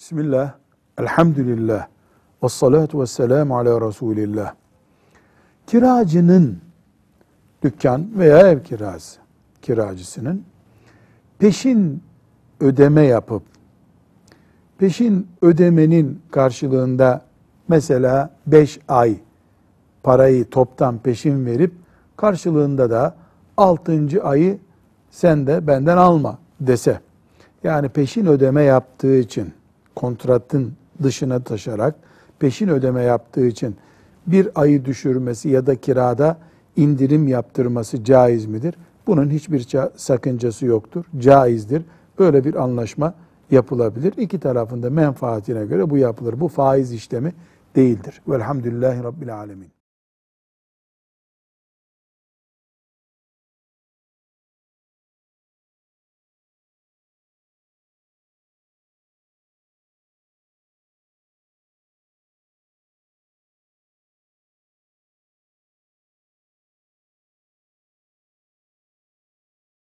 Bismillah, elhamdülillah, ve salatu ve selamu ala Resulillah. Kiracının, dükkan veya ev kirası, kiracısının peşin ödeme yapıp, peşin ödemenin karşılığında mesela 5 ay parayı toptan peşin verip, karşılığında da 6. ayı sen de benden alma dese, yani peşin ödeme yaptığı için kontratın dışına taşarak peşin ödeme yaptığı için bir ayı düşürmesi ya da kirada indirim yaptırması caiz midir? Bunun hiçbir sakıncası yoktur. Caizdir. Böyle bir anlaşma yapılabilir. İki tarafında menfaatine göre bu yapılır. Bu faiz işlemi değildir. Velhamdülillahi Rabbil Alemin.